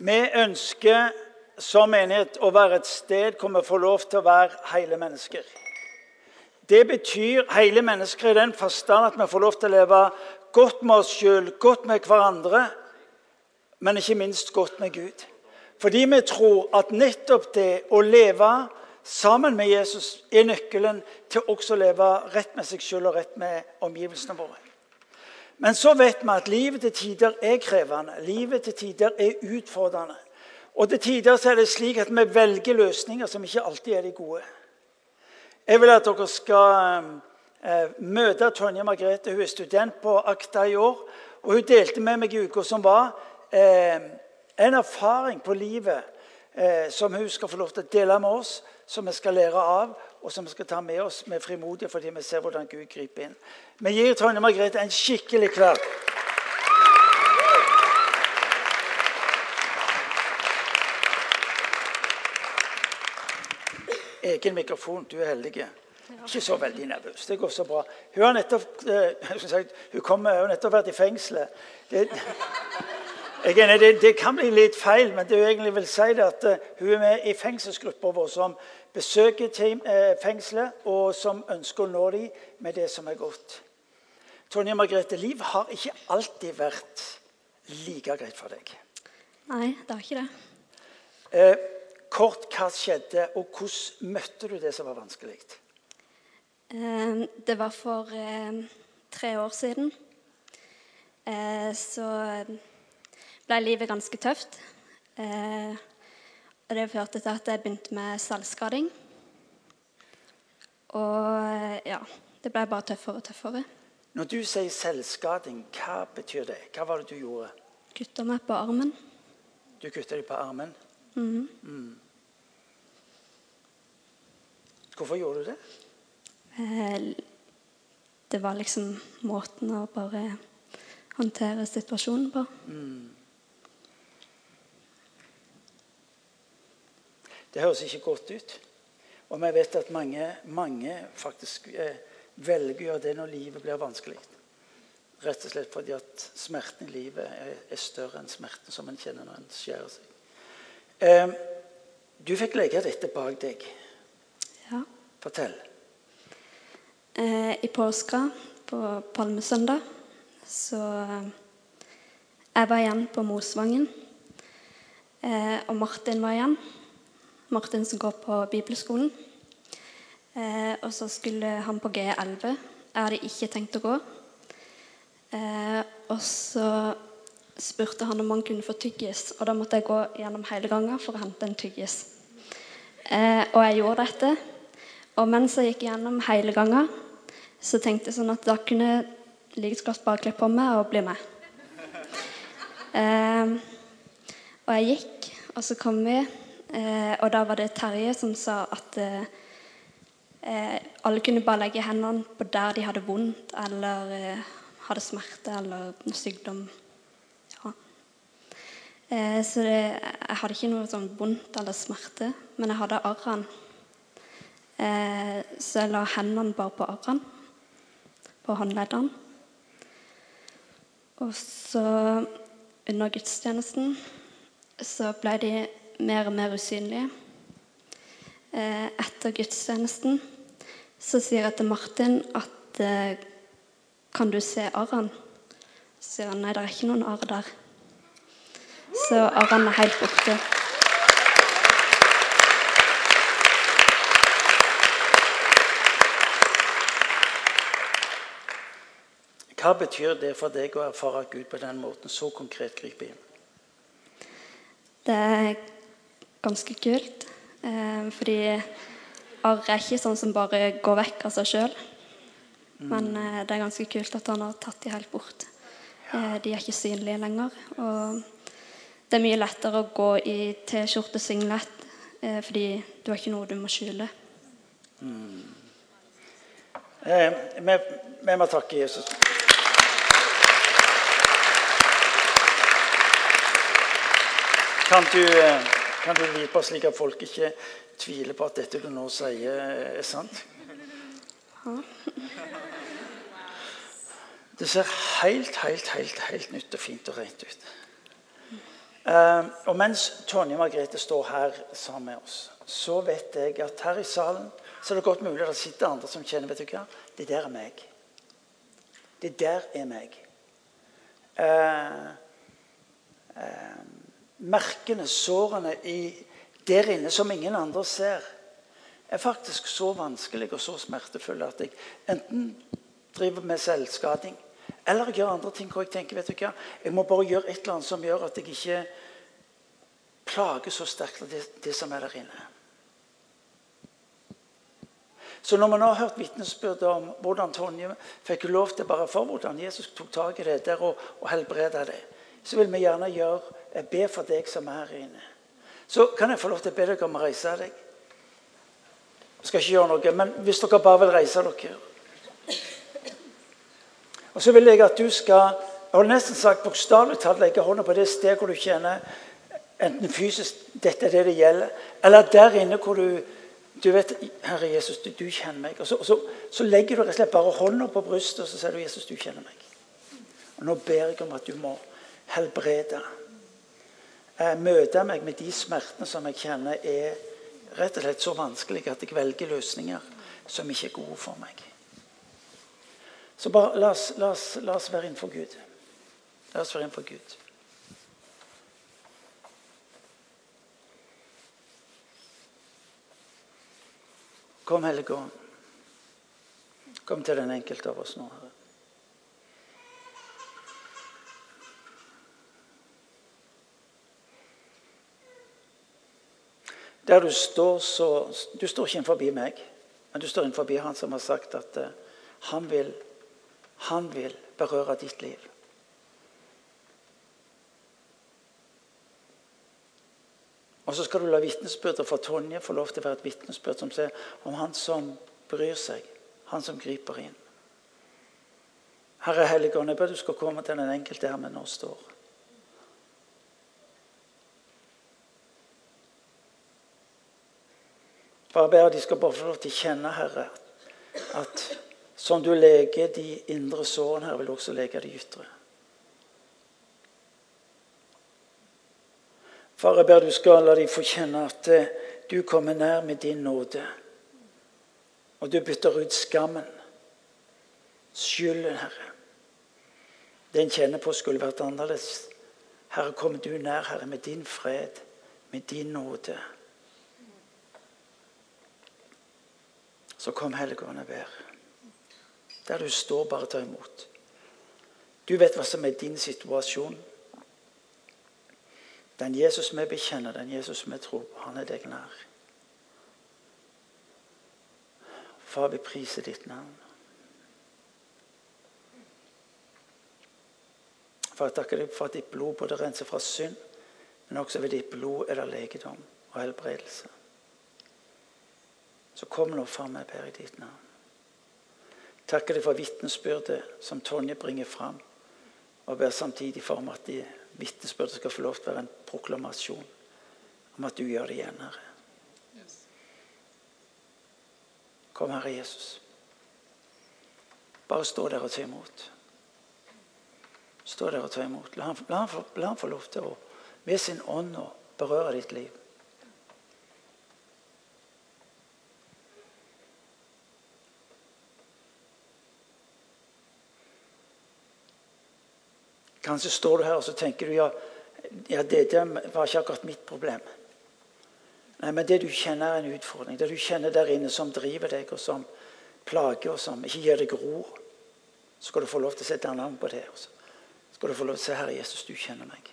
Vi ønsker som menighet å være et sted hvor vi får lov til å være hele mennesker. Det betyr hele mennesker i den forstand at vi får lov til å leve godt med oss sjøl, godt med hverandre, men ikke minst godt med Gud. Fordi vi tror at nettopp det å leve sammen med Jesus er nøkkelen til også å leve rett med seg sjøl og rett med omgivelsene våre. Men så vet vi at livet til tider er krevende. Livet til tider er utfordrende. Og til tider er det slik at vi velger løsninger som ikke alltid er de gode. Jeg vil at dere skal eh, møte Tonje Margrethe. Hun er student på Akta i år. Og hun delte med meg i uka som var, eh, en erfaring på livet eh, som hun skal få lov til å dele med oss, som vi skal lære av, og som vi skal ta med oss med frimodighet fordi vi ser hvordan Gud griper inn. Vi gir Trønde Margrethe en skikkelig klapp. Egen mikrofon. Du er heldig. Ikke så veldig nervøs. Det går så bra. Hun har nettopp, eh, hun kommer, hun nettopp vært i fengselet. Det, det, det, kan bli litt feil, men det hun egentlig vil si det at uh, hun er med i fengselsgruppa vår som besøker uh, fengselet, og som ønsker å nå dem med det som er godt. Tonje Margrethe, liv har ikke alltid vært like greit for deg. Nei, det har ikke det. Eh, kort, hva skjedde, og hvordan møtte du det som var vanskelig? det var for tre år siden. så ble livet ganske tøft. Eh, og det førte til at jeg begynte med selvskading. Og ja, det ble bare tøffere og tøffere. Når du sier selvskading, hva betyr det? Hva var det du gjorde? Kutta meg på armen. Du kutta deg på armen? Mm. Mm. Hvorfor gjorde du det? Eh, det var liksom måten å bare håndtere situasjonen på. Mm. Det høres ikke godt ut. Og vi vet at mange, mange faktisk eh, velger å gjøre det når livet blir vanskelig. Rett og slett fordi at smerten i livet er, er større enn smerten som en kjenner når en skjærer seg. Eh, du fikk legge dette bak deg. Ja. Fortell. Eh, I påska, på palmesøndag, så eh, Jeg var igjen på Mosvangen. Eh, og Martin var igjen. Martin som går på bibelskolen. Eh, og så skulle han på G11. Jeg hadde ikke tenkt å gå. Eh, og så spurte han om han kunne få tyggis, og da måtte jeg gå gjennom hele gangen for å hente en tyggis. Eh, og jeg gjorde dette. Og mens jeg gikk gjennom hele gangen, så tenkte jeg sånn at da kunne jeg like godt bare kle på meg og bli med. Eh, og jeg gikk, og så kom vi Eh, og da var det Terje som sa at eh, eh, alle kunne bare legge hendene på der de hadde vondt eller eh, hadde smerte eller sykdom. Ja. Eh, så det, jeg hadde ikke noe sånn vondt eller smerte, men jeg hadde arrene. Eh, så jeg la hendene bare på arrene, på håndleddene. Og så, under gudstjenesten, så ble de mer og mer usynlige. Eh, etter gudstjenesten så sier jeg til Martin at eh, Kan du se arren? Så sier han nei, det er ikke noen arr der. Så arren er helt borte. Hva betyr det for deg å erfare Gud på den måten så konkret griper inn? Det ganske kult. Eh, fordi arr er ikke sånn som bare går vekk av seg sjøl. Men eh, det er ganske kult at han har tatt de helt bort. Eh, de er ikke synlige lenger. Og det er mye lettere å gå i T-skjorte singlet eh, fordi du har ikke noe du må skjule. Eh, vi, må takke Jesus. Kan du, kan du gripe slik at folk ikke tviler på at dette du nå sier, er sant? Det ser helt, helt, helt, helt nytt og fint og rent ut. Eh, og mens Tonje Margrethe står her sammen med oss, så vet jeg at her i salen så er det godt mulig at det sitter andre som kjenner vet du hva, det der er meg. Det der er meg. Uh, eh, merkene, sårene der inne som ingen andre ser, er faktisk så vanskelig og så smertefulle at jeg enten driver med selvskading eller gjør andre ting hvor jeg tenker vet du hva, jeg må bare gjøre et eller annet som gjør at jeg ikke plager så sterkt det, det som er der inne. Så når man har hørt vitnesbyrd om hvordan Tonje fikk lov til bare for hvordan Jesus tok tak i det der og, og helbreda det, så vil vi gjerne gjøre, eh, ber for deg som er her inne. Så kan jeg få lov til å be dere om å reise deg. Jeg skal ikke gjøre noe, men hvis dere bare vil reise dere Og så vil jeg at du skal jeg har nesten sagt bokstavelig talt legge hånda på det stedet hvor du kjenner enten fysisk dette er det det gjelder, eller der inne hvor du du vet, 'Herre Jesus, du, du kjenner meg.' Og så, og så, så, legger du rett og slett bare hånda på brystet og så sier du, 'Jesus, du kjenner meg'. Og Nå ber jeg om at du må helbrede. Eh, møte meg med de smertene som jeg kjenner er rett og slett så vanskelige at jeg velger løsninger som ikke er gode for meg. Så bare la oss, la oss, la oss være innenfor Gud. La oss være innenfor Gud. Kom, Hellige Ånd. Kom til den enkelte av oss nå, Herre. Der du står, så Du står ikke innenfor meg, men du står innenfor han som har sagt at uh, han, vil, han vil berøre ditt liv. Og så skal du la vitnesbyrdet fra Tonje få lov til å være et vitnesbyrd som sier om han som bryr seg, han som griper inn. Herre Helligånd, jeg ber du skal komme til den enkelte her vi nå står. Bare ber de skal bare få lov til å kjenne, Herre, at som du leger de indre sårene, her, vil du også lege de ytre. Far, jeg ber du skal la dem få kjenne at eh, du kommer nær med din nåde. Og du bytter ut skammen, skylden, Herre. Den kjenner på skulle vært annerledes. Herre, kommer du nær, Herre, med din fred, med din nåde. Så kom Helligånden vær. Der du står, bare ta imot. Du vet hva som er din situasjon. Den Jesus vi bekjenner, den Jesus vi tror på, han er deg nær. Far, vi priser ditt navn. Far, jeg takker deg for at ditt blod både renser fra synd, men også ved ditt blod er det legedom og helbredelse. Så kom nå, far, vi ber i ditt navn. Takker deg for vitnesbyrdet som Tonje bringer fram, og ber samtidig for at de vitnesbyrdet skal få lov til å være en proklamasjon om at du gjør det igjen, Herre. Kom, Herre Jesus. Bare stå der og ta imot. Stå der og ta imot. La han, la han, få, la han få lov til å med sin ånd å berøre ditt liv. Kanskje står du her og så tenker du ja, ja det, det var ikke akkurat mitt problem. Nei, Men det du kjenner, er en utfordring. Det du kjenner der inne som driver deg, og som plager, og som ikke gir deg ro, så skal du få lov til å sette navn på det. Også. så skal du få lov til å si, 'Herre Jesus, du kjenner meg.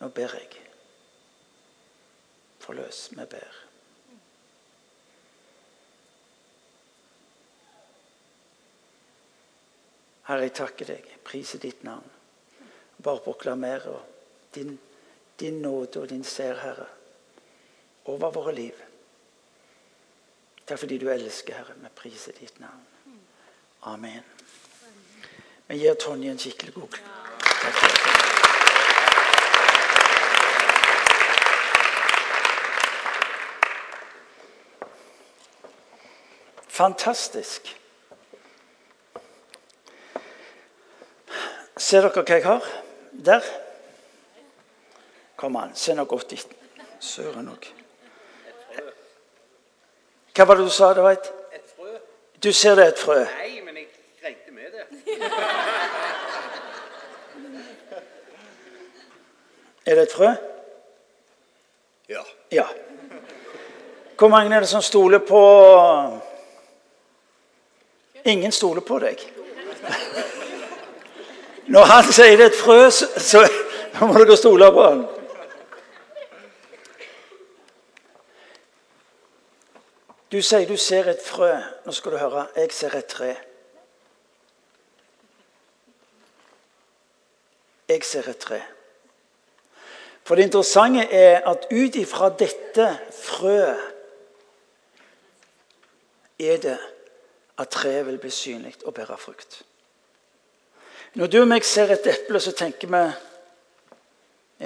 Nå ber jeg. Forløs. Vi ber. Herre, jeg takker deg. Priser ditt navn bare proklamere din, din nåde og din ser, Herre, over våre liv. Takk fordi du elsker, Herre. Vi priser ditt navn. Amen. Vi gir Tonje en skikkelig god takk. Fantastisk. Ser dere hva jeg har? Der. Kom han. se nå godt etter. Søren òg. Hva var det du sa? det var et? Et frø? Du ser det er et frø. Nei, men jeg regnet med det. Er det et frø? Ja. Ja. Hvor mange er det som stoler på Ingen stoler på deg. Når han sier det er et frø, så, så må dere stole på han. Du sier du ser et frø. Nå skal du høre. Jeg ser et tre. Jeg ser et tre. For det interessante er at ut ifra dette frøet er det at treet vil bli synlig og bære frukt. Når du og meg ser et eple, så tenker vi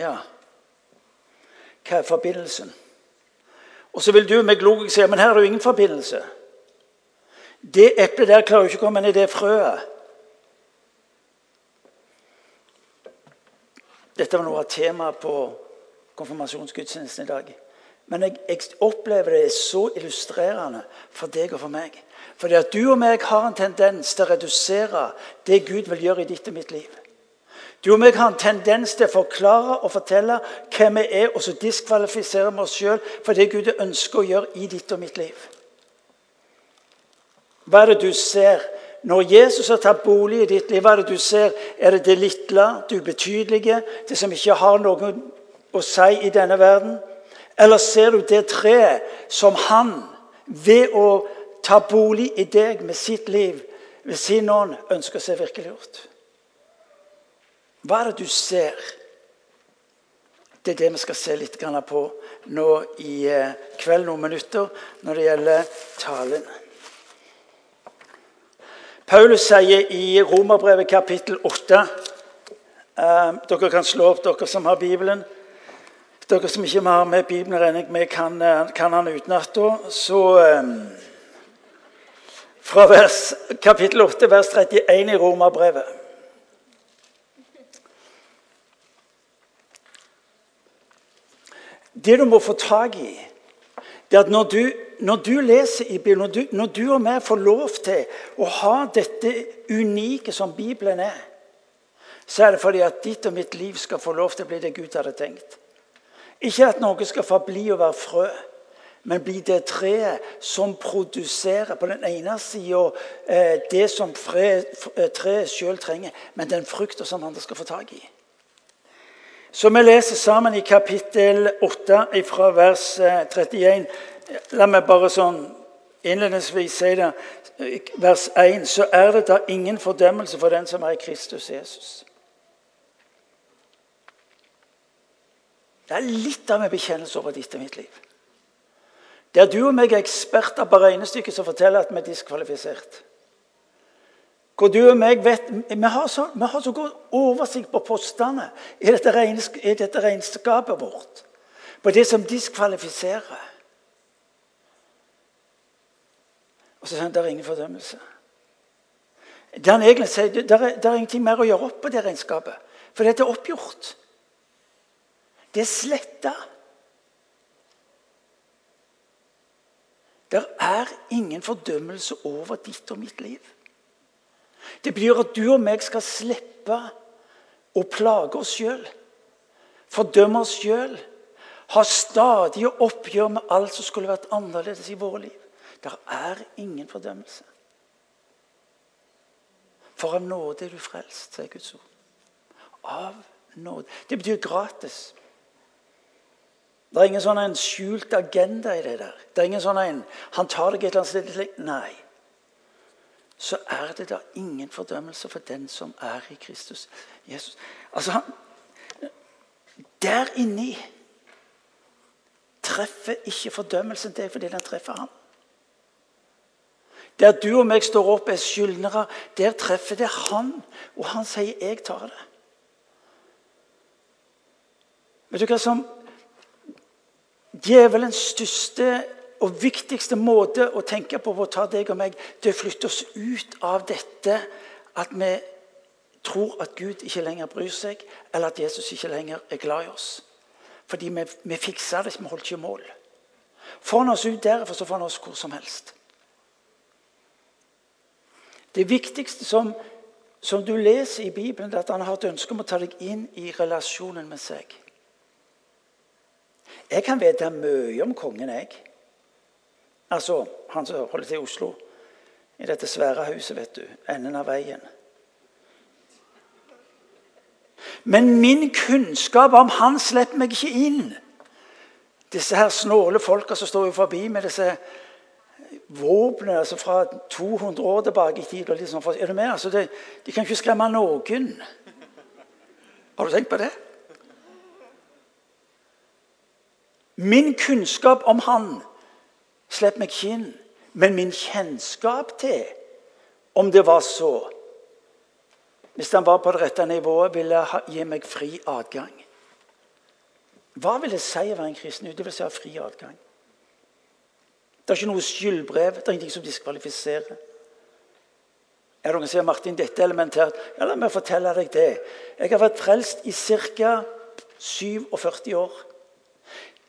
Ja, hva er forbindelsen? Og så vil du og meg logisk si men her er det jo ingen forbindelse. Det eplet der klarer jo ikke å komme inn i det frøet. Dette var noe av temaet på konfirmasjonsgudstjenesten i dag. Men jeg, jeg, opplever det så illustrerende for deg og for meg. Fordi at du og meg har en tendens til å redusere det Gud vil gjøre i ditt og mitt liv. Du og meg har en tendens til å forklare og fortelle hvem vi er, og så diskvalifiserer vi oss sjøl for det Gud ønsker å gjøre i ditt og mitt liv. Hva er det du ser når Jesus har tatt bolig i ditt liv? Hva er det du ser? Er det det lille, det ubetydelige, det som ikke har noe å si i denne verden? Eller ser du det treet som han, ved å ta bolig i deg med sitt liv, ved sin ånd, ønsker å se virkeliggjort? Hva er det du ser? Det er det vi skal se litt på nå i eh, kveld, noen minutter, når det gjelder talen. Paulus sier i Romerbrevet kapittel 8 eh, Dere kan slå opp, dere som har Bibelen. Dere som ikke har med Bibelen, regner jeg med kan, eh, kan han utenat. Så Fra vers, kapittel 8, vers 31 i Romerbrevet. Det du må få tak i, det er at når du når du leser i Bibelen, når du, når du og jeg får lov til å ha dette unike som Bibelen er, så er det fordi at ditt og mitt liv skal få lov til å bli det Gud hadde tenkt. Ikke at noe skal forbli å være frø, men bli det treet som produserer på den ene sida eh, det som eh, treet sjøl trenger, men den frukta som andre skal få tak i. Så vi leser sammen i kapittel 8 fra vers 31 eh, La meg bare sånn innledningsvis si det. Vers 1. Så er det da ingen fordømmelse for den som er i Kristus Jesus. Det er litt av en bekjennelse over ditt og mitt liv. Der du og meg er eksperter på regnestykket som forteller at vi er diskvalifisert. Hvor du og meg vet, Vi har så, vi har så god oversikt på postene i dette, dette regnskapet vårt. På det som diskvalifiserer. Og så sier han det er ingen fordømmelse. Det han egentlig sier, det er, det er ingenting mer å gjøre opp på det regnskapet. For dette er oppgjort. Det er sletta. Det er ingen fordømmelse over ditt og mitt liv. Det betyr at du og meg skal slippe å plage oss sjøl. Fordømme oss sjøl. Ha stadige oppgjør med alt som skulle vært annerledes i våre liv. Det er ingen fordømmelse. For av nåde er du frelst, sier Guds ord. Av nåde. Det betyr gratis. Det er ingen sånn en skjult agenda i det der. Det er ingen sånn en Han tar deg et eller annet sted Nei. Så er det da ingen fordømmelse for den som er i Kristus Jesus. Altså, han, Der inni treffer ikke fordømmelsen deg fordi den treffer ham. Der du og meg står opp er skyldnere, der treffer det han. Og han sier 'jeg tar det'. Vet du hva som Djevelens største og viktigste måte å tenke på for å ta deg og meg, det er å flytte oss ut av dette at vi tror at Gud ikke lenger bryr seg, eller at Jesus ikke lenger er glad i oss. Fordi vi, vi fiksa det, vi holdt ikke mål. Får han oss ut derfor, så får han oss hvor som helst. Det viktigste som, som du leser i Bibelen, er at han har et ønske om å ta deg inn i relasjonen med seg. Jeg kan vite mye om kongen, jeg. Altså han som holder til i Oslo. I dette svære huset, vet du. Enden av veien. Men min kunnskap om han slipper meg ikke inn. Disse her snåle folka som står jo forbi med disse våpnene altså fra 200 år tilbake i tid. Liksom, er du med? Altså, det, de kan ikke skremme noen. Har du tenkt på det? Min kunnskap om han slipper meg ikke inn. Men min kjennskap til om det var så Hvis han var på det rette nivået, ville gi meg fri adgang. Hva vil det si å være en kristen? Det vil si å ha fri adgang. Det er ikke noe skyldbrev. Det er ingenting som diskvalifiserer. Er det noen som sier Martin, dette er elementært? Ja, La meg fortelle deg det. Jeg har vært frelst i ca. 47 år.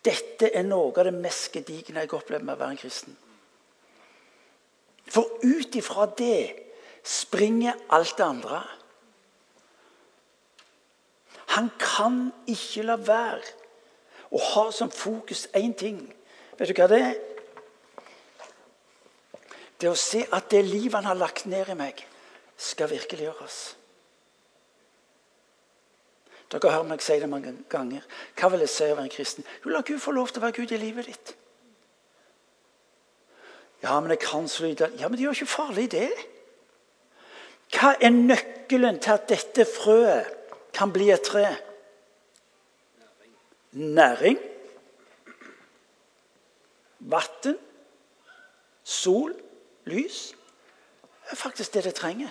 Dette er noe av det mest gedigne jeg opplever med å være en kristen. For ut ifra det springer alt det andre. Han kan ikke la være å ha som fokus én ting. Vet du hva det er? Det å se at det livet han har lagt ned i meg, skal virkeliggjøres. Dere hørt meg si det mange ganger. Hva vil jeg si å være en kristen? Jo, la Gud få lov til å være Gud i livet ditt. Ja, men jeg kan så lite Ja, men det gjør ikke farlig, det. Hva er nøkkelen til at dette frøet kan bli et tre? Næring. Vann. Sol. Lys. Det er faktisk det det trenger.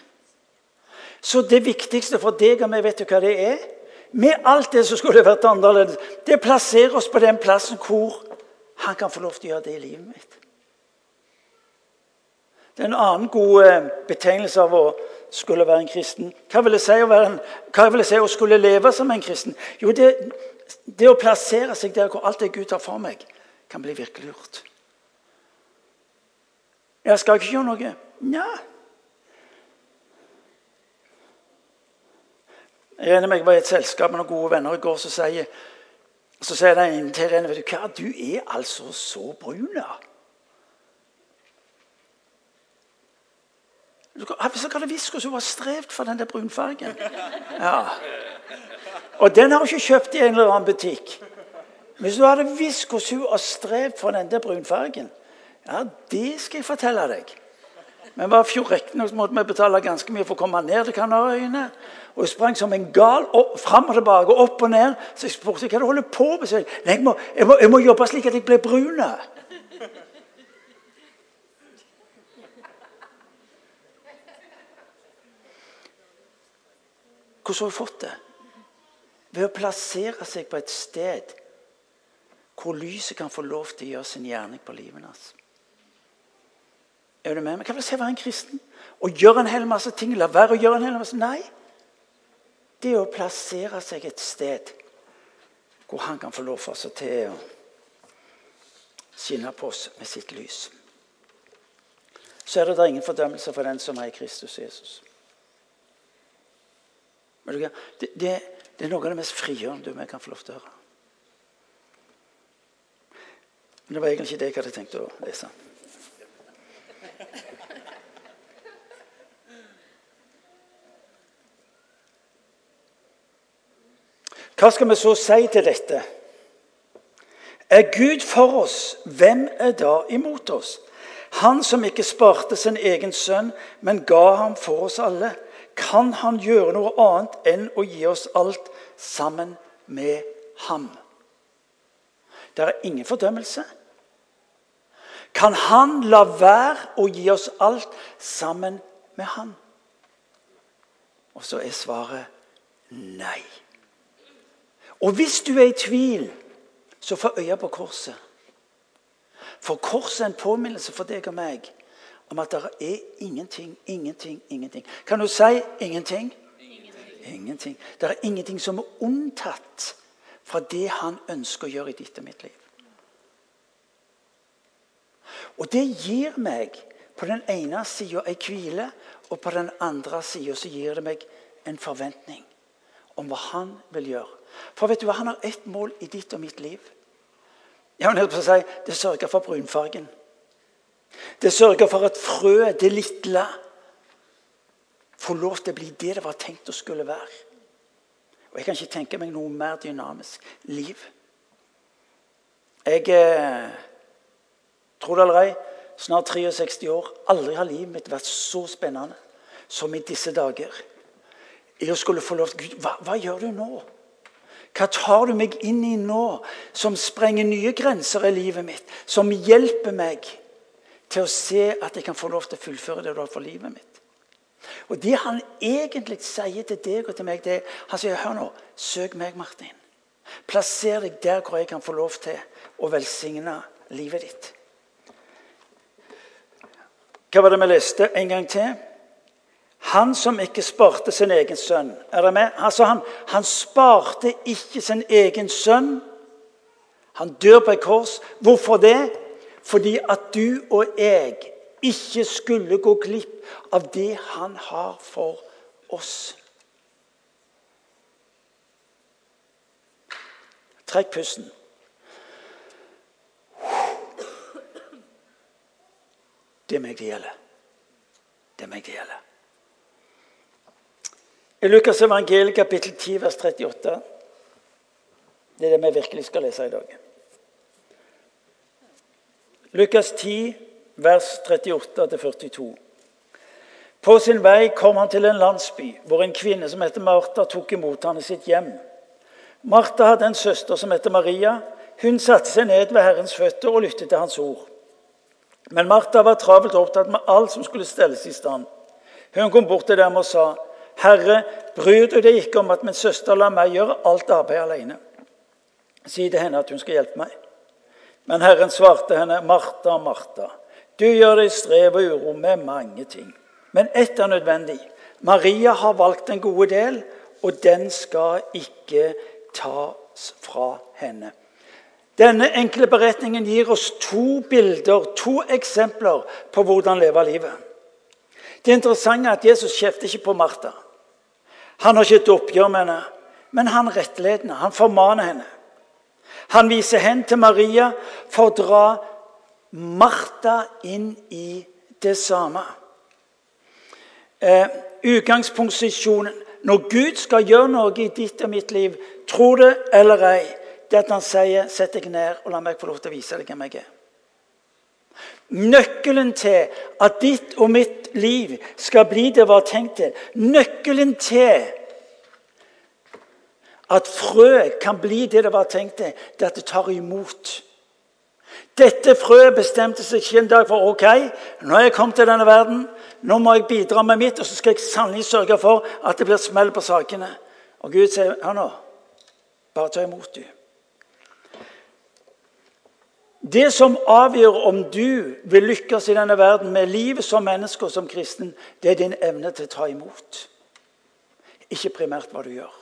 Så det viktigste for deg og meg, vet du hva det er? Med alt det som skulle vært annerledes, det plasserer oss på den plassen hvor han kan få lov til å gjøre det i livet mitt. Det er en annen god eh, betegnelse av å skulle være en kristen. Hva vil det si å, en, vil det si å skulle leve som en kristen? Jo, det, det å plassere seg der hvor alt det Gud har for meg, kan bli virkeliggjort. Jeg skal ikke gjøre noe. Nja, Jeg regner med jeg var i et selskap med noen gode venner i går som sier, så sier den ene til den vet du hva, du er altså så brun. Hvis jeg hadde visst hvordan hun har strevd for den der brunfargen. Ja. Og den har hun ikke kjøpt i en eller annen butikk. Hvis du hadde visst hvordan hun har strevd for den der brunfargen, ja, det skal jeg fortelle deg. Men var fjor så måtte vi betale ganske mye for å komme ned til Kanariøyene. Og jeg sprang som en gal opp, fram og tilbake, opp og ned. Så jeg spurte hva du holder på med. Jeg, jeg, må, jeg, må, jeg må jobbe slik at jeg blir brun. Hvordan har hun fått det? Ved å plassere seg på et sted hvor lyset kan få lov til å gjøre sin gjerning på livet hans. Er du med meg? Hva vil det si å være en kristen? Å gjøre en hel masse ting? La være å gjøre en hel masse Nei. Det er å plassere seg et sted hvor han kan få lov for seg til å skinne på oss med sitt lys. Så er det da ingen fordømmelse for den som er i Kristus Jesus. Det, det, det er noe av det mest frigjørende vi kan få lov til å høre. Men det var egentlig ikke det jeg hadde tenkt å lese. Hva skal vi så si til dette? Er Gud for oss, hvem er da imot oss? Han som ikke sparte sin egen sønn, men ga ham for oss alle. Kan han gjøre noe annet enn å gi oss alt sammen med ham? Det er ingen fordømmelse. Kan han la være å gi oss alt sammen med ham? Og så er svaret nei. Og hvis du er i tvil, så få øye på korset. For korset er en påminnelse for deg og meg om at det er ingenting, ingenting, ingenting. Kan du si ingenting? Ingenting. ingenting. Det er ingenting som er unntatt fra det han ønsker å gjøre i ditt og mitt liv. Og det gir meg på den ene sida ei hvile, og på den andre sida gir det meg en forventning om hva han vil gjøre. For vet du hva, han har ett mål i ditt og mitt liv. Jeg vil si, Det sørger for brunfargen. Det sørger for at frøet, det lille, får lov til å bli det det var tenkt å skulle være. Og Jeg kan ikke tenke meg noe mer dynamisk liv. Jeg eh, tror det eller snart 63 år. Aldri har livet mitt vært så spennende som i disse dager. I å skulle få lov til Gud, hva, hva gjør du nå? Hva tar du meg inn i nå, som sprenger nye grenser i livet mitt? Som hjelper meg til å se at jeg kan få lov til å fullføre det du har for livet mitt? Og Det han egentlig sier til deg og til meg, det er han sier, hør nå, søk meg, Martin. Plasser deg der hvor jeg kan få lov til å velsigne livet ditt. Hva var det vi leste en gang til? Han som ikke sparte sin egen sønn. Er det med? Altså han, han sparte ikke sin egen sønn. Han dør på et kors. Hvorfor det? Fordi at du og jeg ikke skulle gå glipp av det han har for oss. Trekk pusten. Det er meg det gjelder. Det er meg det gjelder. I Lukas evangelium kapittel 10 vers 38 Det er det vi virkelig skal lese i dag. Lukas 10 vers 38-42. På sin vei kom han til en landsby hvor en kvinne som heter Martha, tok imot ham i sitt hjem. Martha hadde en søster som heter Maria. Hun satte seg ned ved Herrens føtter og lyttet til hans ord. Men Martha var travelt opptatt med alt som skulle stelles i stand. Hun kom bort til dem og sa, 'Herre, bryr du deg ikke om at min søster lar meg gjøre alt arbeid alene?' Si til henne at hun skal hjelpe meg. Men Herren svarte henne, 'Martha, Martha, du gjør deg strev og uro med mange ting.' Men ett er nødvendig. Maria har valgt den gode del, og den skal ikke tas fra henne. Denne enkle beretningen gir oss to bilder, to eksempler på hvordan leve livet. Det interessante er at Jesus kjefter ikke på Martha. Han har ikke et oppgjør med henne, men han rettleder henne, han formaner henne. Han viser hen til Maria for å dra Martha inn i det samme. Eh, utgangsposisjonen Når Gud skal gjøre noe i ditt og mitt liv, tro det eller ei, det at han sier 'sett deg ned og la meg få lov til å vise deg hvem jeg er'. Nøkkelen til at ditt og mitt liv skal bli det var tenkt til, nøkkelen til at frø kan bli det det var tenkt til, det er at det tar imot. Dette frøet bestemte seg ikke en dag for ok, nå er jeg kommet til denne verden. Nå må jeg bidra med mitt, og så skal jeg sannelig sørge for at det blir smell på sakene. Og Gud sier hør nå, bare ta imot, du. Det som avgjør om du vil lykkes i denne verden med livet som menneske og som kristen, det er din evne til å ta imot. Ikke primært hva du gjør.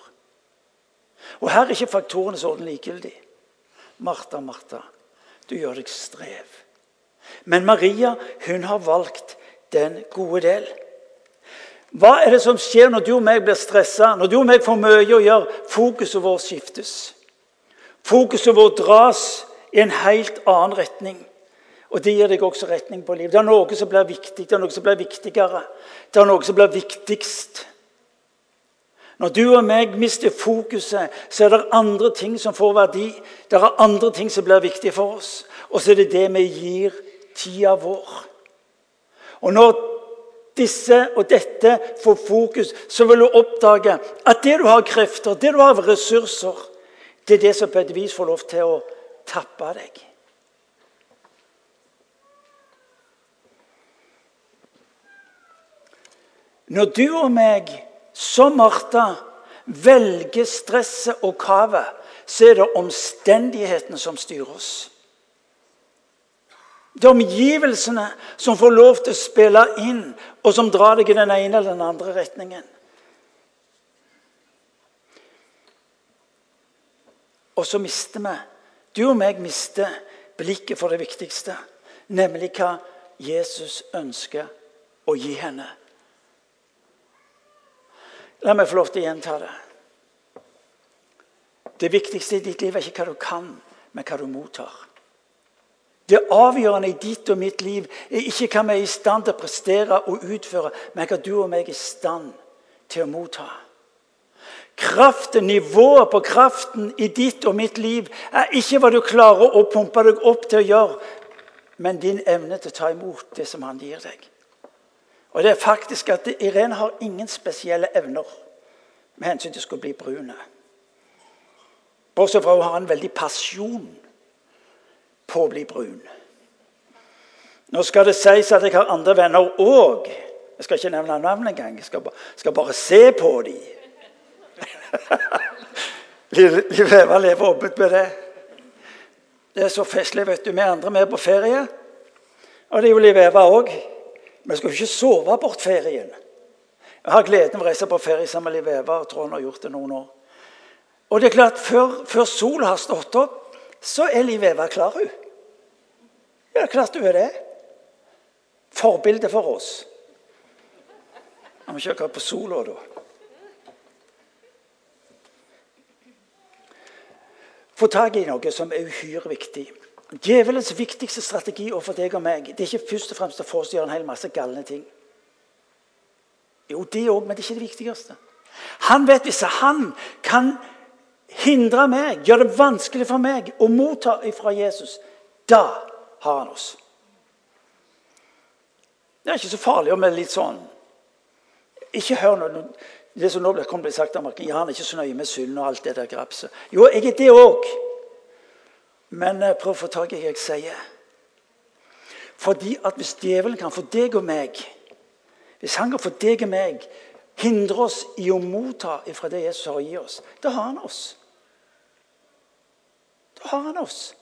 Og Her er ikke faktorenes orden likegyldig. Martha, Martha, du gjør deg strev. Men Maria hun har valgt den gode del. Hva er det som skjer når du og meg blir stressa, når du og meg får mye å gjøre? Fokuset vårt skiftes. Fokuset vårt dras i en helt annen retning. Og det gir deg også retning på livet. Det er noe som blir viktig, det er noe som blir viktigere. Det er noe som blir viktigst. Når du og meg mister fokuset, så er det andre ting som får verdi. Det er andre ting som blir viktige for oss. Og så er det det vi gir tida vår. Og når disse og dette får fokus, så vil du oppdage at det du har krefter, det du har ressurser, det er det som på et vis får lov til å tappe deg. Når du og meg, som Martha, velger stresset og kavet, så er det omstendighetene som styrer oss. Det er omgivelsene som får lov til å spille inn, og som drar deg i den ene eller den andre retningen. Og så mister vi, du og meg mister blikket for det viktigste, nemlig hva Jesus ønsker å gi henne. La meg få lov til å gjenta det. Det viktigste i ditt liv er ikke hva du kan, men hva du mottar. Det avgjørende i ditt og mitt liv er ikke hva vi er i stand til å prestere og utføre, men hva du og meg er i stand til å motta. Kraften, Nivået på kraften i ditt og mitt liv er ikke hva du klarer å pumpe deg opp til å gjøre, men din evne til å ta imot det som han gir deg. Og det er faktisk at Irene har ingen spesielle evner med hensyn til å skulle bli brune. Bortsett fra hun har en veldig pasjon på å bli brun. Nå skal det sies at jeg har andre venner òg. Jeg skal ikke nevne navn engang. Jeg skal, skal bare se på dem. Liv Eva lever åpent med det. Det er så festlig. vet du. Vi andre vi er på ferie. Og det er jo Liv Eva òg. Vi skal jo ikke sove bort ferien. Jeg har gleden av å reise på ferie sammen med Liv Eva. og hun har gjort det noen år. Og det er klart, Før, før sola har stått opp, så er Liv Eva klar. hun. Ja, klart hun er det. Forbilde for oss. Må ikke akkurat på sola, da. Få tak i noe som er uhyre viktig. Djevelens viktigste strategi overfor deg og meg det er ikke først og fremst å få oss til å gjøre en hel masse galne ting. Jo, det òg, men det er ikke det viktigste. Han vet hvis han kan hindre meg, gjøre det vanskelig for meg å motta fra Jesus, da har han oss. Det er ikke så farlig om det er litt sånn Ikke hør noe det som nå kommer bli sagt Marken, ja, han er ikke så nøye med synd og alt det der grapset. Jo, jeg er det òg. Men eh, prøv å få tak i hva jeg sier. Fordi at hvis djevelen kan få deg og meg Hvis han kan få deg og meg hindre oss i å motta fra det Jesus har å gi oss, da har han oss. Da har han oss.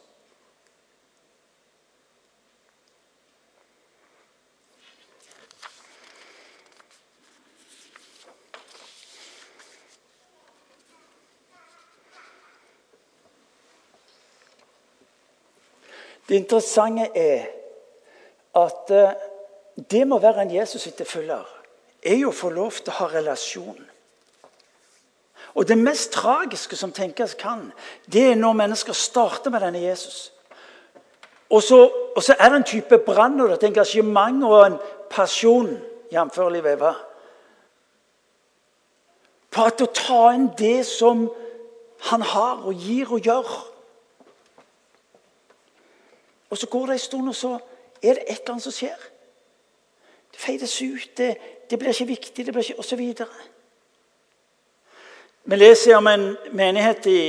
Det interessante er at det det må være en Jesus-etterfølger er jo å få lov til å ha relasjon. Og Det mest tragiske som tenkes kan, det er når mennesker starter med denne Jesus. Og så, og så er det en type brann og et engasjement og en pasjon, jf. Liv Eva, på at å ta inn det som han har og gir og gjør. Og så går det en stund, og så er det et eller annet som skjer. Det feides ut, det, det blir ikke viktig, det blir ikke osv. Vi leser om en menighet i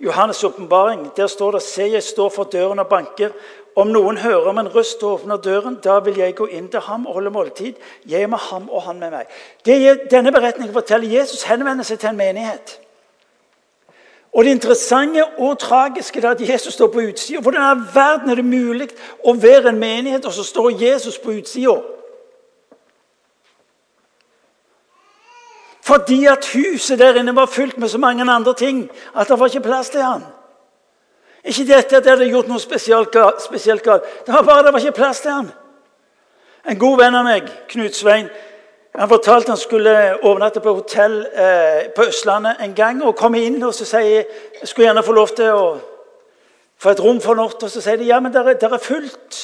Johannes' åpenbaring. Der står det Se, jeg står for døren og banker. Om noen hører om en røst og åpner døren, da vil jeg gå inn til ham og holde måltid. Jeg med ham og han med meg. Det Denne beretningen forteller Jesus henvender seg til en menighet. Og Det interessante og tragiske er at Jesus står på utsida. Hvordan i verden er det mulig å være en menighet, og så står Jesus på utsida? Fordi at huset der inne var fylt med så mange andre ting at det var ikke plass til han. Ikke dette at jeg hadde gjort noe spesielt galt. Det var bare det var ikke plass til han. En god venn av meg, Knut Svein, han fortalte han skulle overnatte på hotell eh, på Østlandet en gang. og Komme inn og så sier jeg skulle gjerne få lov til å få et rom for natt. Og så sier de ja, men det er, er fullt.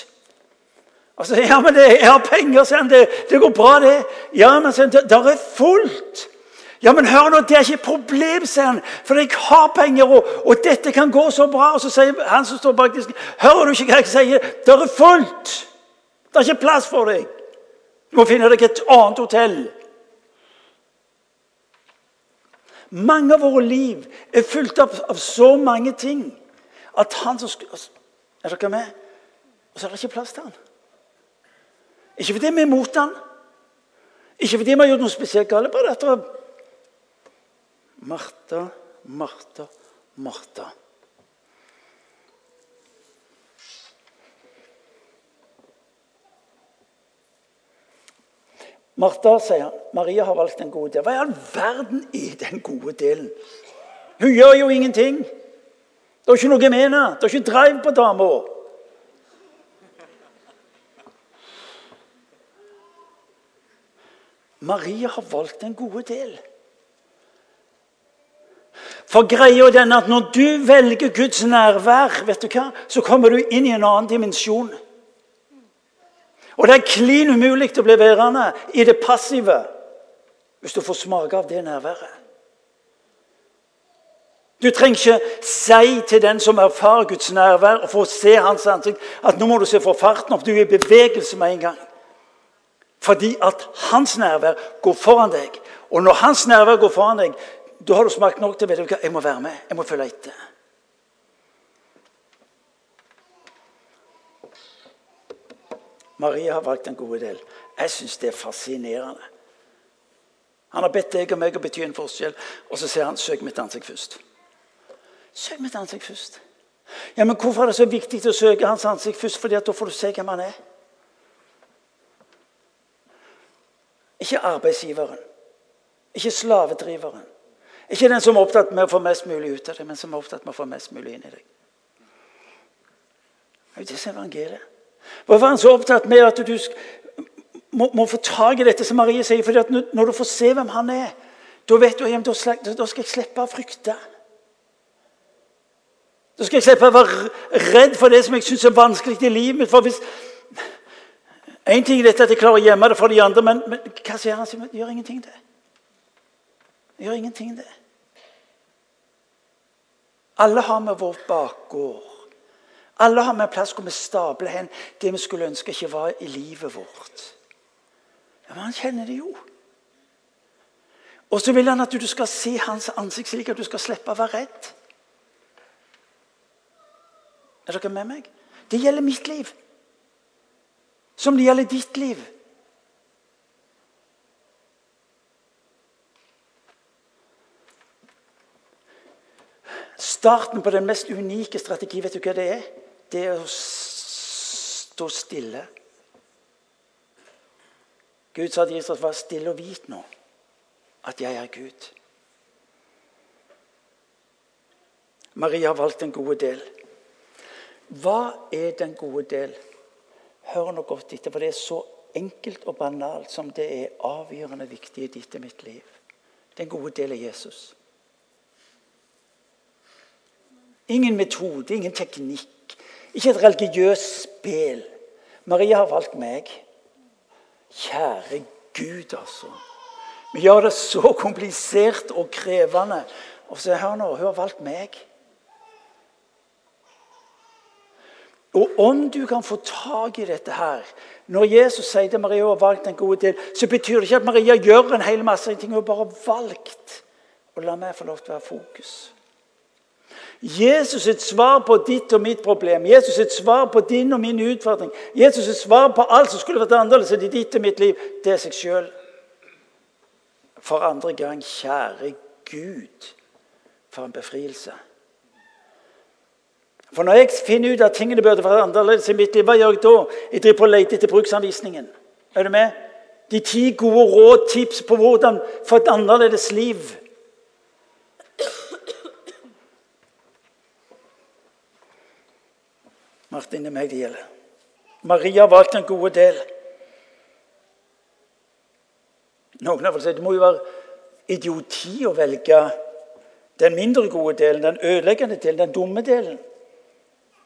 Og så sier ja, men det, jeg har penger, sier han. Det, det, går bra, det. Ja, men sier han, det er fullt. Ja, men hør nå, det er ikke et problem, sier han. For jeg har penger, og, og, dette kan gå så bra. Og så sier han som står bak disken, hører du ikke hva jeg sier? Det er fullt. Det er ikke plass for deg. Du må finne deg et annet hotell. Mange av våre liv er fulgt opp av så mange ting at han som skulle altså, Er dere med? Og så er det ikke plass til han. Ikke fordi vi er imot han. Ikke fordi vi har gjort noe spesielt galt. Bare dette det Martha, Martha, Martha. Martha, sier han, Maria har valgt den gode del. Hva i all verden er den gode delen? Hun gjør jo ingenting. Det er ikke noe med henne. Det er ikke drive på dama. Maria har valgt den gode del. For greia den at Når du velger Guds nærvær, vet du hva, så kommer du inn i en annen dimensjon. Og det er klin umulig å bli værende i det passive hvis du får smake av det nærværet. Du trenger ikke si til den som erfarer Guds nærvær, og får se hans ansikt, at nå må du se for farten opp. Du er i bevegelse med en gang. Fordi at hans nærvær går foran deg. Og når hans nærvær går foran deg, da har du smakt nok til at jeg må være med. Jeg må følge etter. Maria har valgt en gode del. Jeg syns det er fascinerende. Han har bedt deg og meg å bety en forskjell, og så sier han 'søk mitt ansikt først'. Søk mitt ansikt først. Ja, Men hvorfor er det så viktig å søke hans ansikt først? Fordi at da får du se hvem han er. Ikke arbeidsgiveren. Ikke slavedriveren. Ikke den som er opptatt med å få mest mulig ut av det, men som er opptatt med å få mest mulig inn i deg. Det er jo det som evangeliet. Hvorfor er han så opptatt med at du må, må få tak i dette som Marie sier? fordi Når du får se hvem han er, da vet du at da skal jeg slippe å frykte. Da skal jeg slippe å være redd for det som jeg syns er vanskelig i livet mitt. For hvis, En ting er dette at jeg klarer å gjemme det for de andre, men, men hva sier han? Det gjør ingenting, det. Det gjør ingenting, det. Alle har vi vårt bakgård. Alle har vi en plass hvor vi stabler hen det vi skulle ønske ikke var i livet vårt. Ja, Men han kjenner det jo. Og så vil han at du skal se hans ansikt slik at du skal slippe å være redd. Er dere med meg? Det gjelder mitt liv. Som det gjelder ditt liv. Starten på den mest unike strategi, vet du hva det er? Det å stå stille. Gud sa til Jesus, 'Vær stille og vit nå at jeg er Gud'. Maria har valgt den gode del. Hva er den gode del? Hør nå godt etter, for det er så enkelt og banalt som det er avgjørende viktig i ditt og mitt liv. Den gode del er Jesus. Ingen metode, ingen teknikk, ikke et religiøst spill. Maria har valgt meg. Kjære Gud, altså. Vi gjør det så komplisert og krevende. Og se her nå, hun har valgt meg. Og om du kan få tak i dette her Når Jesus sier til Maria hun har valgt en god del, så betyr det ikke at Maria gjør en hel masse ting. Hun har bare valgt å la meg få lov til å være fokus. Jesus sitt svar på ditt og mitt problem, Jesus sitt svar på din og min utfordring, Jesus sitt svar på alt som skulle vært annerledes i ditt og mitt liv, det er seg sjøl. For andre gang, kjære Gud, for en befrielse. For når jeg finner ut at tingene burde vært annerledes i mitt liv, hva gjør jeg da? Jeg driver på å lete etter bruksanvisningen. Er du med? De ti gode råd, tips på hvordan få et annerledes liv. Martin, det er meg det gjelder. Maria har valgt en god del. Noen har sagt det må jo være idioti å velge den mindre gode delen, den ødeleggende delen, den dumme delen.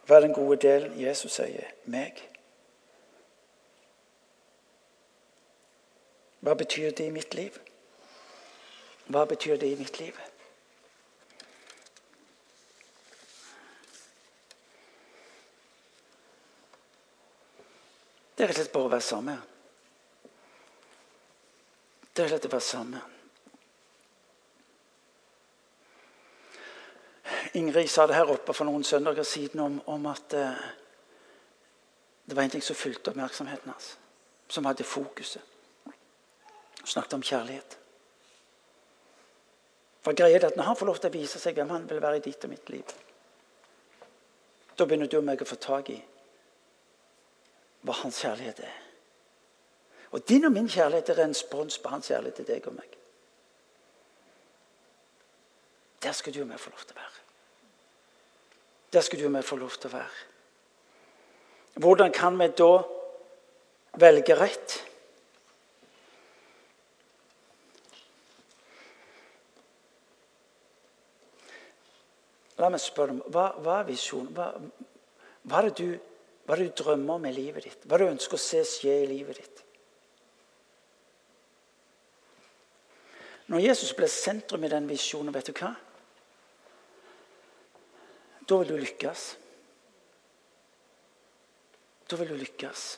Hva er den gode delen? Jesus sier meg. Hva betyr det i mitt liv? Hva betyr det i mitt liv? Det er rett og slett bare å være sammen. Det er rett og slett å være sammen. Ingrid sa det her oppe for noen søndager siden om, om at eh, det var en ting som fulgte oppmerksomheten hans, som hadde fokuset. Hun snakket om kjærlighet. For greia er at Når han får lov til å vise seg hvem han vil være i ditt og mitt liv, da begynner du og meg å få tak i hva hans kjærlighet er. Og din og min kjærlighet er en respons på hans kjærlighet til deg og meg. Der skal du og meg få lov til å være. Der skal du og vi få lov til å være. Hvordan kan vi da velge rett? La meg spørre dem, hva, hva er visjonen? Hva, hva, er det du, hva du drømmer i livet ditt? Hva du ønsker å se skje i livet ditt? Når Jesus ble sentrum i den visjonen, vet du hva? Da vil du lykkes. Da vil du lykkes.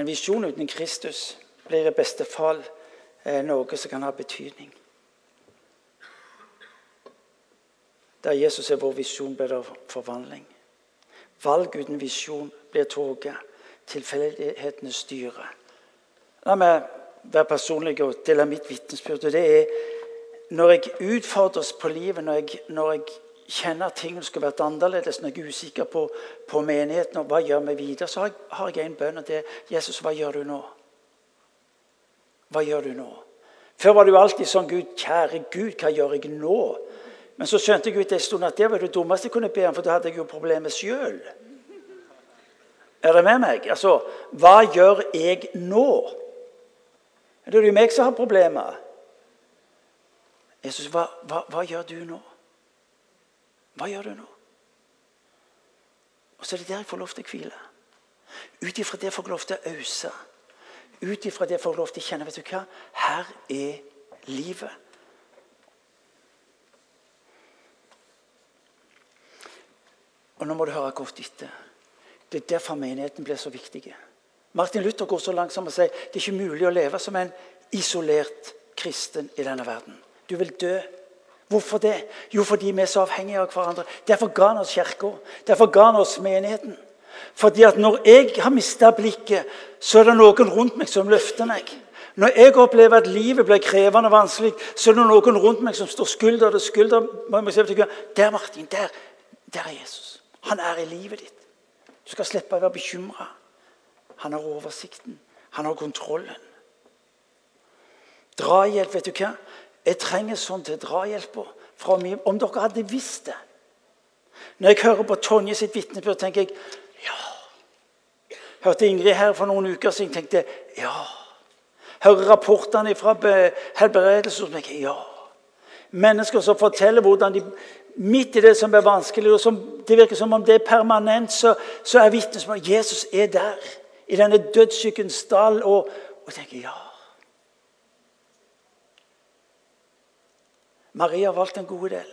En visjon uten Kristus blir i beste fall eh, noe som kan ha betydning. Der Jesus er vår visjon, blir det forvandling. Valg uten visjon blir toget. Tilfeldighetene styrer. La meg være personlig og dele mitt vitnesbyrd. Det er når jeg utfordres på livet, når jeg, når jeg kjenner at ting skulle vært annerledes, når jeg er usikker på, på menigheten og hva gjør vi videre, så har jeg, har en bønn, og det er Jesus, hva gjør du nå? Hva gjør du nå? Før var det jo alltid sånn Gud, kjære Gud, hva gjør jeg nå? Men så skjønte jeg ut en stund at det var det dummeste jeg kunne be om, for da hadde jeg jo problemet sjøl. Er det med meg? Altså, hva gjør jeg nå? Det er jo meg som har problemer. Jesus, hva, hva, hva gjør du nå? Hva gjør du nå? Og så er det der jeg får lov til å hvile. Ut ifra det får lov til å ause. Ut ifra det får lov til å kjenne vet du hva? Her er livet. Og nå må du høre godt etter. Det er derfor menigheten blir så viktig. Martin Luther går så langt som å si det er ikke mulig å leve som en isolert kristen i denne verden. Du vil dø. Hvorfor det? Jo, fordi vi er så avhengige av hverandre. Derfor ga han oss kirka. Derfor ga han oss menigheten. Fordi at når jeg har mista blikket, så er det noen rundt meg som løfter meg. Når jeg opplever at livet blir krevende og vanskelig, så er det noen rundt meg som står skulder til skulder. Der, Martin. Der, der er Jesus. Han er i livet ditt. Du skal slippe å være bekymra. Han har oversikten. Han har kontrollen. Drahjelp, vet du hva? Jeg trenger sånn til drahjelpa. Om dere hadde visst det. Når jeg hører på Tonje sitt vitnesbyrd, tenker jeg ja. Hørte Ingrid her for noen uker siden, tenkte ja. Hører rapportene fra helbredelse, tenker jeg ja. Mennesker som forteller hvordan de midt i det som er vanskelig, og som det virker som om det er permanent, så, så er vitnesbyrdet Jesus er der. I denne dødssykens dal. Og, og tenker ja. Maria har valgt en god del.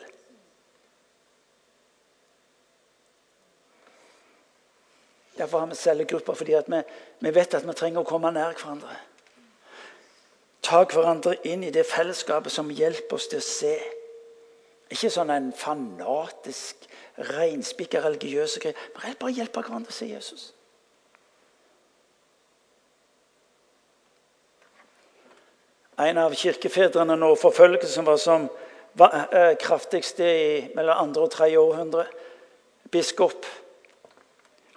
Derfor har vi cellegrupper, fordi vi, vi, vet at vi trenger å komme nær hverandre. Ta hverandre inn i det fellesskapet som hjelper oss til å se ikke sånn en fanatisk, reinspikka religiøse greie. Men bare hjelpe hverandre se Jesus. En av kirkefedrene når forfølgelsen var som eh, kraftigste mellom andre og tredje århundre, biskop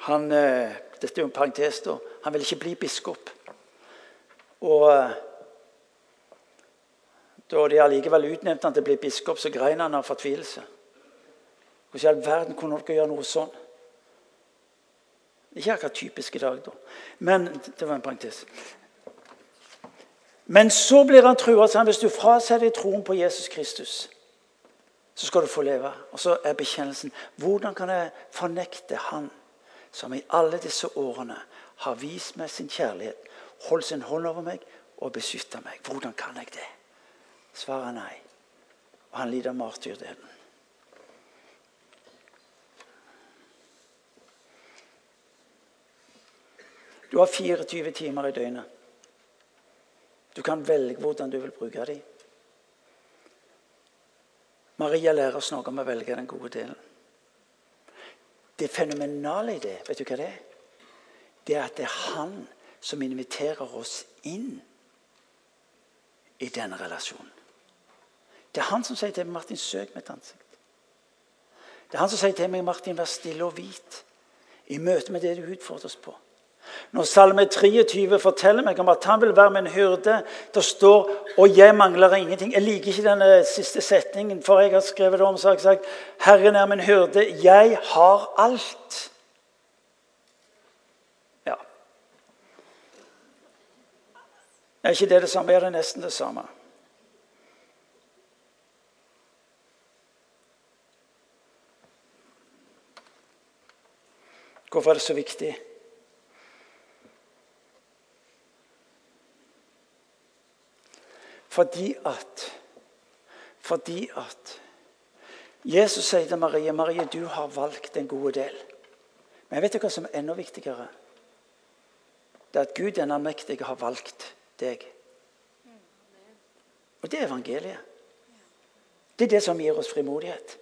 han, eh, Dette er jo en parentes, da. Han ville ikke bli biskop. Og eh, da de allikevel utnevnte han til å bli biskop, så grein han av fortvilelse. Hvordan i all verden kunne dere gjøre noe sånn? Ikke akkurat typisk i dag, da. Men det var en parentes. Men så blir han trua sånn hvis du fraser deg troen på Jesus Kristus, så skal du få leve. Og så er bekjennelsen hvordan kan jeg fornekte Han som i alle disse årene har vist meg sin kjærlighet, holdt sin hånd over meg og beskytta meg? Hvordan kan jeg det? Svaret er nei. Og han lider martyrdøden. Du har 24 timer i døgnet. Du kan velge hvordan du vil bruke dem. Maria lærer oss noe om å velge den gode delen. Det fenomenale i det, vet du hva det er? Det er at det er han som inviterer oss inn i denne relasjonen. Det er han som sier til meg, Martin, søk mitt ansikt. Det er han som sier til meg, Martin, vær stille og hvit i møte med det du utfordres på. Når Salme 23 forteller meg om at han vil være min hyrde Det står 'og jeg mangler ingenting'. Jeg liker ikke denne siste setningen, for jeg har skrevet det om så har jeg sagt 'Herren er min hyrde, jeg har alt'. Ja. Er ikke det det samme? Er det nesten det samme? Hvorfor er det så viktig? Fordi at Fordi at Jesus sier til Marie Marie, du har valgt en god del. Men vet hva som er enda viktigere. Det er at Gud den allmektige har valgt deg. Og det er evangeliet. Det er det som gir oss frimodighet.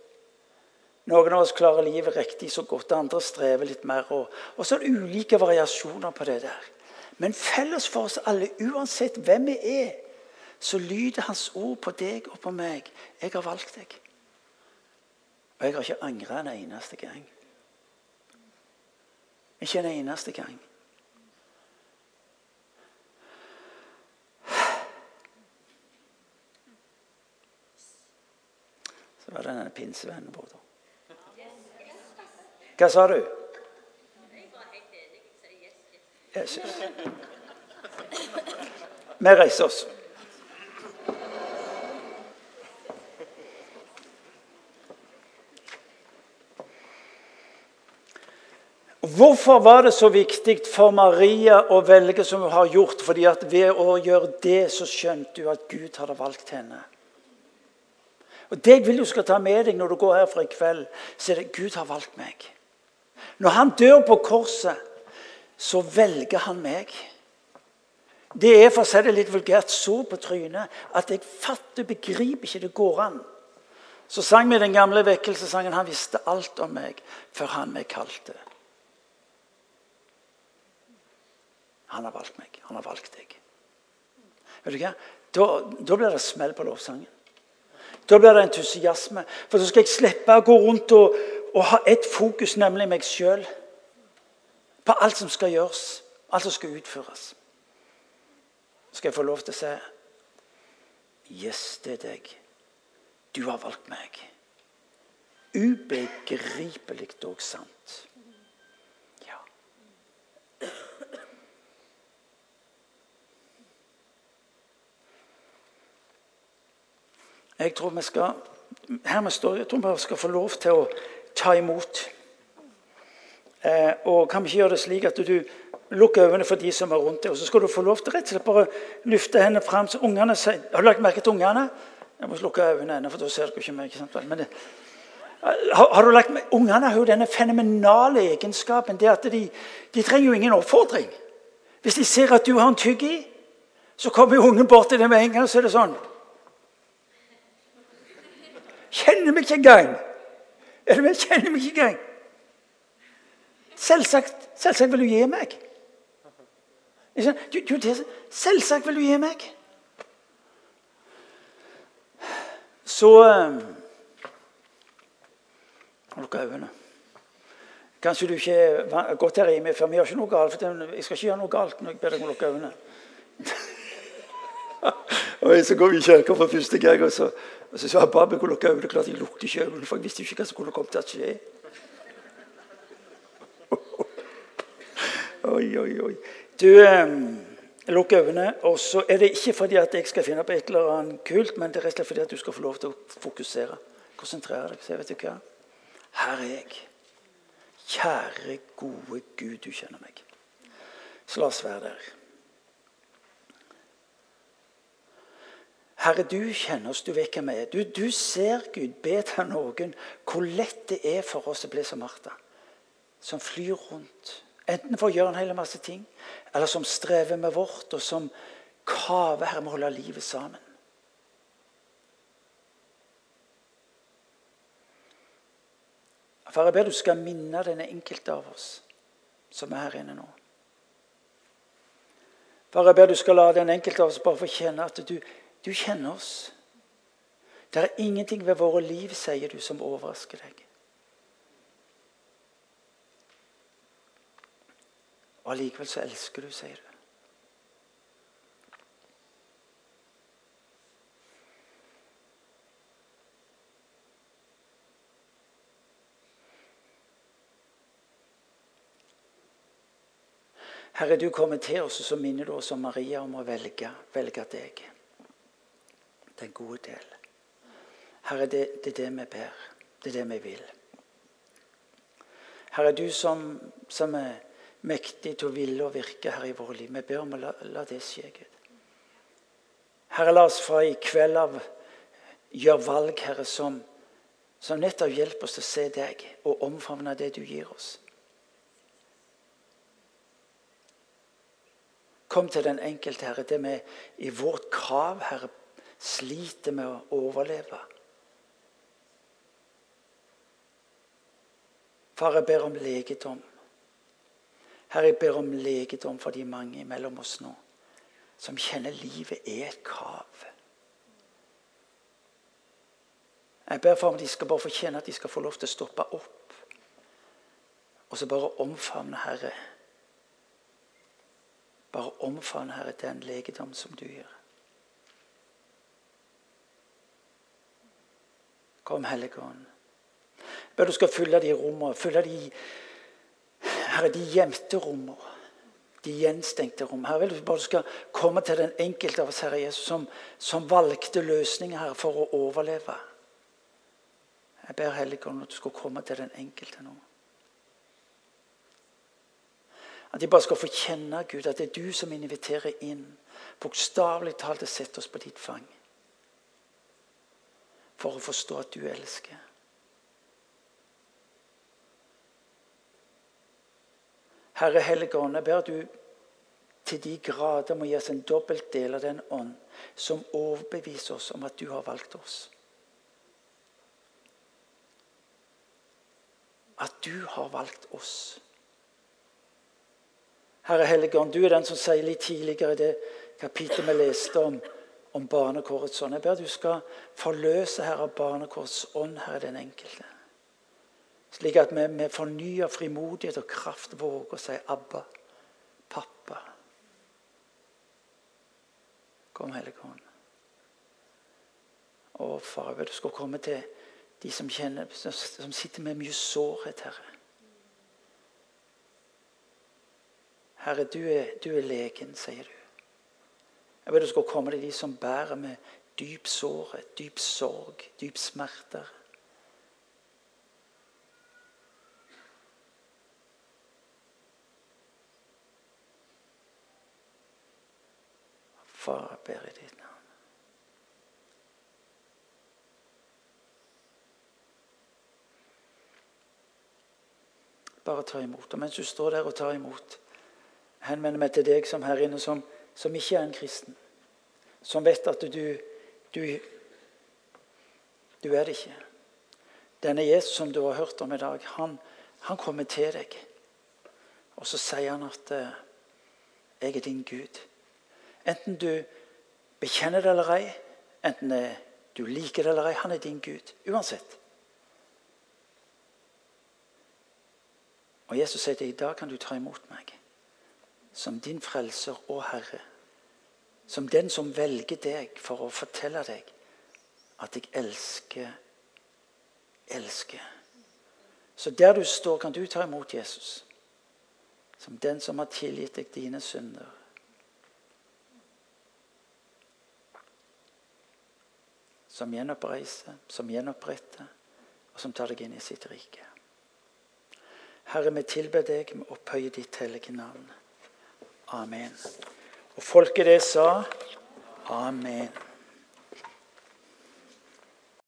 Noen av oss klarer livet riktig så godt, andre strever litt mer. Og, og så er det ulike variasjoner på det der. Men felles for oss alle, uansett hvem vi er, så lyder Hans ord på deg og på meg. Jeg har valgt deg. Og jeg har ikke angra en eneste gang. Ikke en eneste gang. Så var det denne pinsevennen vår, da. Hva sa du? Jesus. Vi reiser oss. Hvorfor var det så viktig for Maria å velge som hun har gjort? Fordi at Ved å gjøre det så skjønte hun at Gud hadde valgt henne. Og Det jeg vil du skal ta med deg når du går herfra i kveld, så er det Gud har valgt meg. Når han dør på korset, så velger han meg. Det er for å si det litt vulgært så på trynet at jeg fatter, begriper ikke det går an. Så sang vi den gamle vekkelsessangen 'Han visste alt om meg før han meg kalte'. Han har valgt meg. Han har valgt deg. Vet du hva? Da, da blir det smell på lovsangen. Da blir det entusiasme. For da skal jeg slippe å gå rundt og, og ha ett fokus, nemlig meg sjøl. På alt som skal gjøres, alt som skal utføres. Skal jeg få lov til å si Yes, det er deg. Du har valgt meg. Ubegripelig og sant. Jeg tror vi skal her vi står, jeg tror vi skal få lov til å ta imot. Eh, og Kan vi ikke gjøre det slik at du lukker øynene for de som er rundt deg, og så skal du få lov til rett og slett bare lufte hendene fram. Så ungene Har du lagt merke til ungene? Jeg må lukke øynene ennå, for da ser dere ikke meg. ikke sant? Men det, har, har, du lagt Ungene har jo denne fenomenale egenskapen det at de, de trenger jo ingen oppfordring. Hvis de ser at du har en tygg i, så kommer jo ungen bort til deg med en gang, og så er det sånn Kjenner meg ikke engang. Er du med? Kjenner meg ikke engang. Selvsagt, selvsagt vil du gi meg. Du, du, selvsagt vil du gi meg. Så um, Lukk øynene. Kanskje du ikke har gått her hjemme før. Vi gjør ikke noe galt. for Jeg skal ikke gjøre noe galt når jeg ber deg om å lukke øynene. og så går vi i kirka for første gang, og så og så sa jeg bare kunne lukke øynene. Klart jeg lukket ikke øynene, for jeg visste ikke hva som kunne komme til å skje. Oi, oi, oi. Du, eh, lukk øynene. Og så er det ikke fordi at jeg skal finne på et eller annet kult, men det er rett og slett fordi at du skal få lov til å fokusere. Konsentrere deg. Så vet du hva? Her er jeg. Kjære, gode Gud, du kjenner meg. Så la oss være der. Herre, du kjenner oss, du vet hvem vi er. Du, du ser, Gud, bedre enn noen hvor lett det er for oss å bli som Martha. Som flyr rundt. Enten for å gjøre en hel masse ting, eller som strever med vårt, og som kaver her med å holde livet sammen. Far, jeg ber du skal minne denne enkelte av oss som er her inne nå. Far, jeg ber du skal la den enkelte av oss bare få kjenne at du du kjenner oss. Det er ingenting ved våre liv, sier du, som overrasker deg. Og allikevel så elsker du, sier du. Herre, du kommer til oss, og så minner du oss om Maria om å velge, velge deg. Den gode del. Herre, det, det er det vi ber. Det er det vi vil. Herre, du som, som er mektig til å ville og virke her i våre liv. Vi ber om å la, la det skje, Gud. Herre, la oss fra i kveld av gjøre valg, Herre, som, som nettopp hjelper oss til å se deg og omfavne det du gir oss. Kom til den enkelte, Herre, det vi i vårt krav, Herre, sliter med å overleve. Far, jeg ber om legedom. Herre, jeg ber om legedom for de mange mellom oss nå som kjenner livet er et krav. Jeg ber for om de skal bare få at de skal få lov til å stoppe opp. Og så bare omfavne Herre bare omfavne, Herre, den legedom som du gjør. Kom, Hellige Ånd. Ber du skal fylle de rommene, fylle de, Herre, de gjemte rommene. De gjenstengte rommene. Herre, vil du bare skal komme til den enkelte av oss, Herre Jesus, som, som valgte løsninger her for å overleve. Jeg ber Hellige Ånd at du skal komme til den enkelte nå. At de bare skal få kjenne Gud, at det er du som inviterer inn. Bokstavelig talt setter sette oss på ditt fang. For å forstå at du elsker. Herre Hellige Ånd, jeg ber du til de grader må gi oss en dobbelt del av den ånd som overbeviser oss om at du har valgt oss. At du har valgt oss. Herre Helligånd, du er den som sier litt tidligere i det kapittelet vi leste om, om barnekårets ånd. Jeg ber du skal forløse Herre barnekårets ånd, Herre den enkelte. Slik at vi med fornya frimodighet og kraft våger å si 'Abba, pappa'. Kom, Hellige Ånd. Å, far, du skal komme til de som, kjenner, som sitter med mye sårhet, Herre. Herre, du er, du er legen, sier du. Jeg ber du skal komme til de som bærer med dyp sårhet, dyp sorg, dyp smerter. Far, jeg ber i ditt navn. Bare ta imot. Og mens du står der og tar imot henvender meg til deg som her inne, som, som ikke er en kristen. Som vet at du, du, du er det ikke. Denne Jesus som du har hørt om i dag, han, han kommer til deg. Og så sier han at eh, 'Jeg er din Gud'. Enten du bekjenner det eller ei, enten du liker det eller ei, han er din Gud. Uansett. Og Jesus sier til i dag kan du ta imot meg som din frelser og Herre. Som den som velger deg for å fortelle deg at jeg elsker, elsker. Så der du står, kan du ta imot Jesus. Som den som har tilgitt deg dine synder. Som gjenoppreiser, som gjenoppretter, og som tar deg inn i sitt rike. Herre, vi tilber deg, vi opphøyer ditt hellige navn. Amen. Og folket det sa Amen.